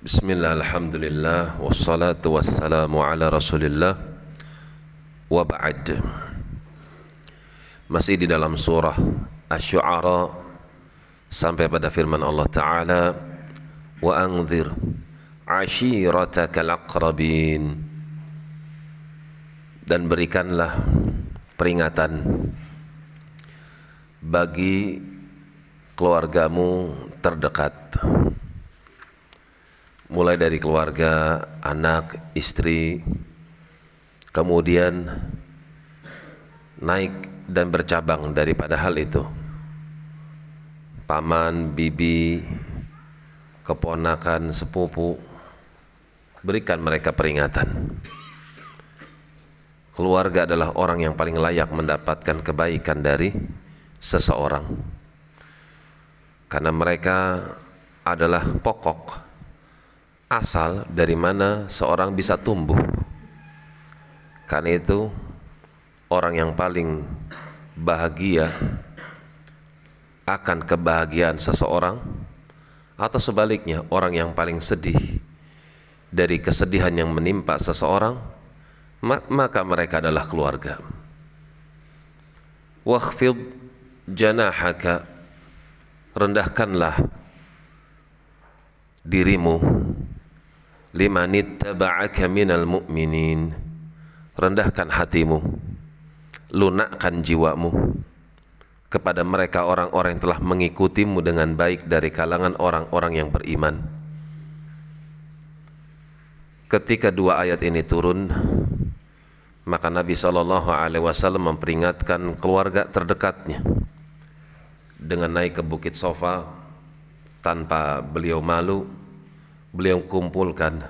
Bismillah, Alhamdulillah, wassalatu wassalamu ala rasulillah Wa ba'd. Masih di dalam surah Ash-Shu'ara Sampai pada firman Allah Ta'ala Wa anzir ashiratakal aqrabin. Dan berikanlah peringatan Bagi keluargamu terdekat mulai dari keluarga, anak, istri, kemudian naik dan bercabang daripada hal itu. Paman, bibi, keponakan, sepupu, berikan mereka peringatan. Keluarga adalah orang yang paling layak mendapatkan kebaikan dari seseorang. Karena mereka adalah pokok asal dari mana seorang bisa tumbuh. Karena itu orang yang paling bahagia akan kebahagiaan seseorang atau sebaliknya orang yang paling sedih dari kesedihan yang menimpa seseorang maka mereka adalah keluarga. Wakhfid janahaka rendahkanlah dirimu limanittaba'aka minal mu'minin. Rendahkan hatimu. Lunakkan jiwamu. Kepada mereka orang-orang yang telah mengikutimu dengan baik dari kalangan orang-orang yang beriman. Ketika dua ayat ini turun maka Nabi Shallallahu Alaihi Wasallam memperingatkan keluarga terdekatnya dengan naik ke Bukit Sofa tanpa beliau malu beliau kumpulkan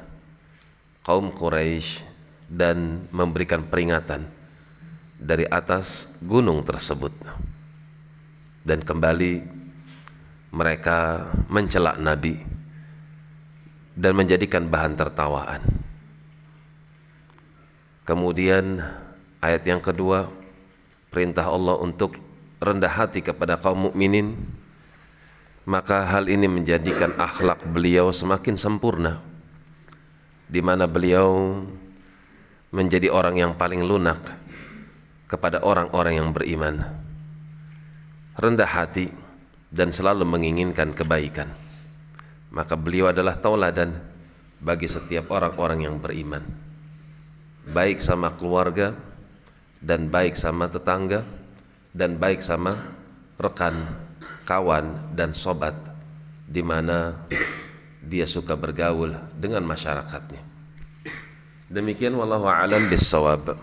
kaum Quraisy dan memberikan peringatan dari atas gunung tersebut. Dan kembali mereka mencelak Nabi dan menjadikan bahan tertawaan. Kemudian ayat yang kedua perintah Allah untuk rendah hati kepada kaum mukminin maka hal ini menjadikan akhlak beliau semakin sempurna. Di mana beliau menjadi orang yang paling lunak kepada orang-orang yang beriman. Rendah hati dan selalu menginginkan kebaikan. Maka beliau adalah tauladan bagi setiap orang-orang yang beriman. Baik sama keluarga dan baik sama tetangga dan baik sama rekan kawan dan sobat di mana dia suka bergaul dengan masyarakatnya. Demikian wallahu a'lam bissawab.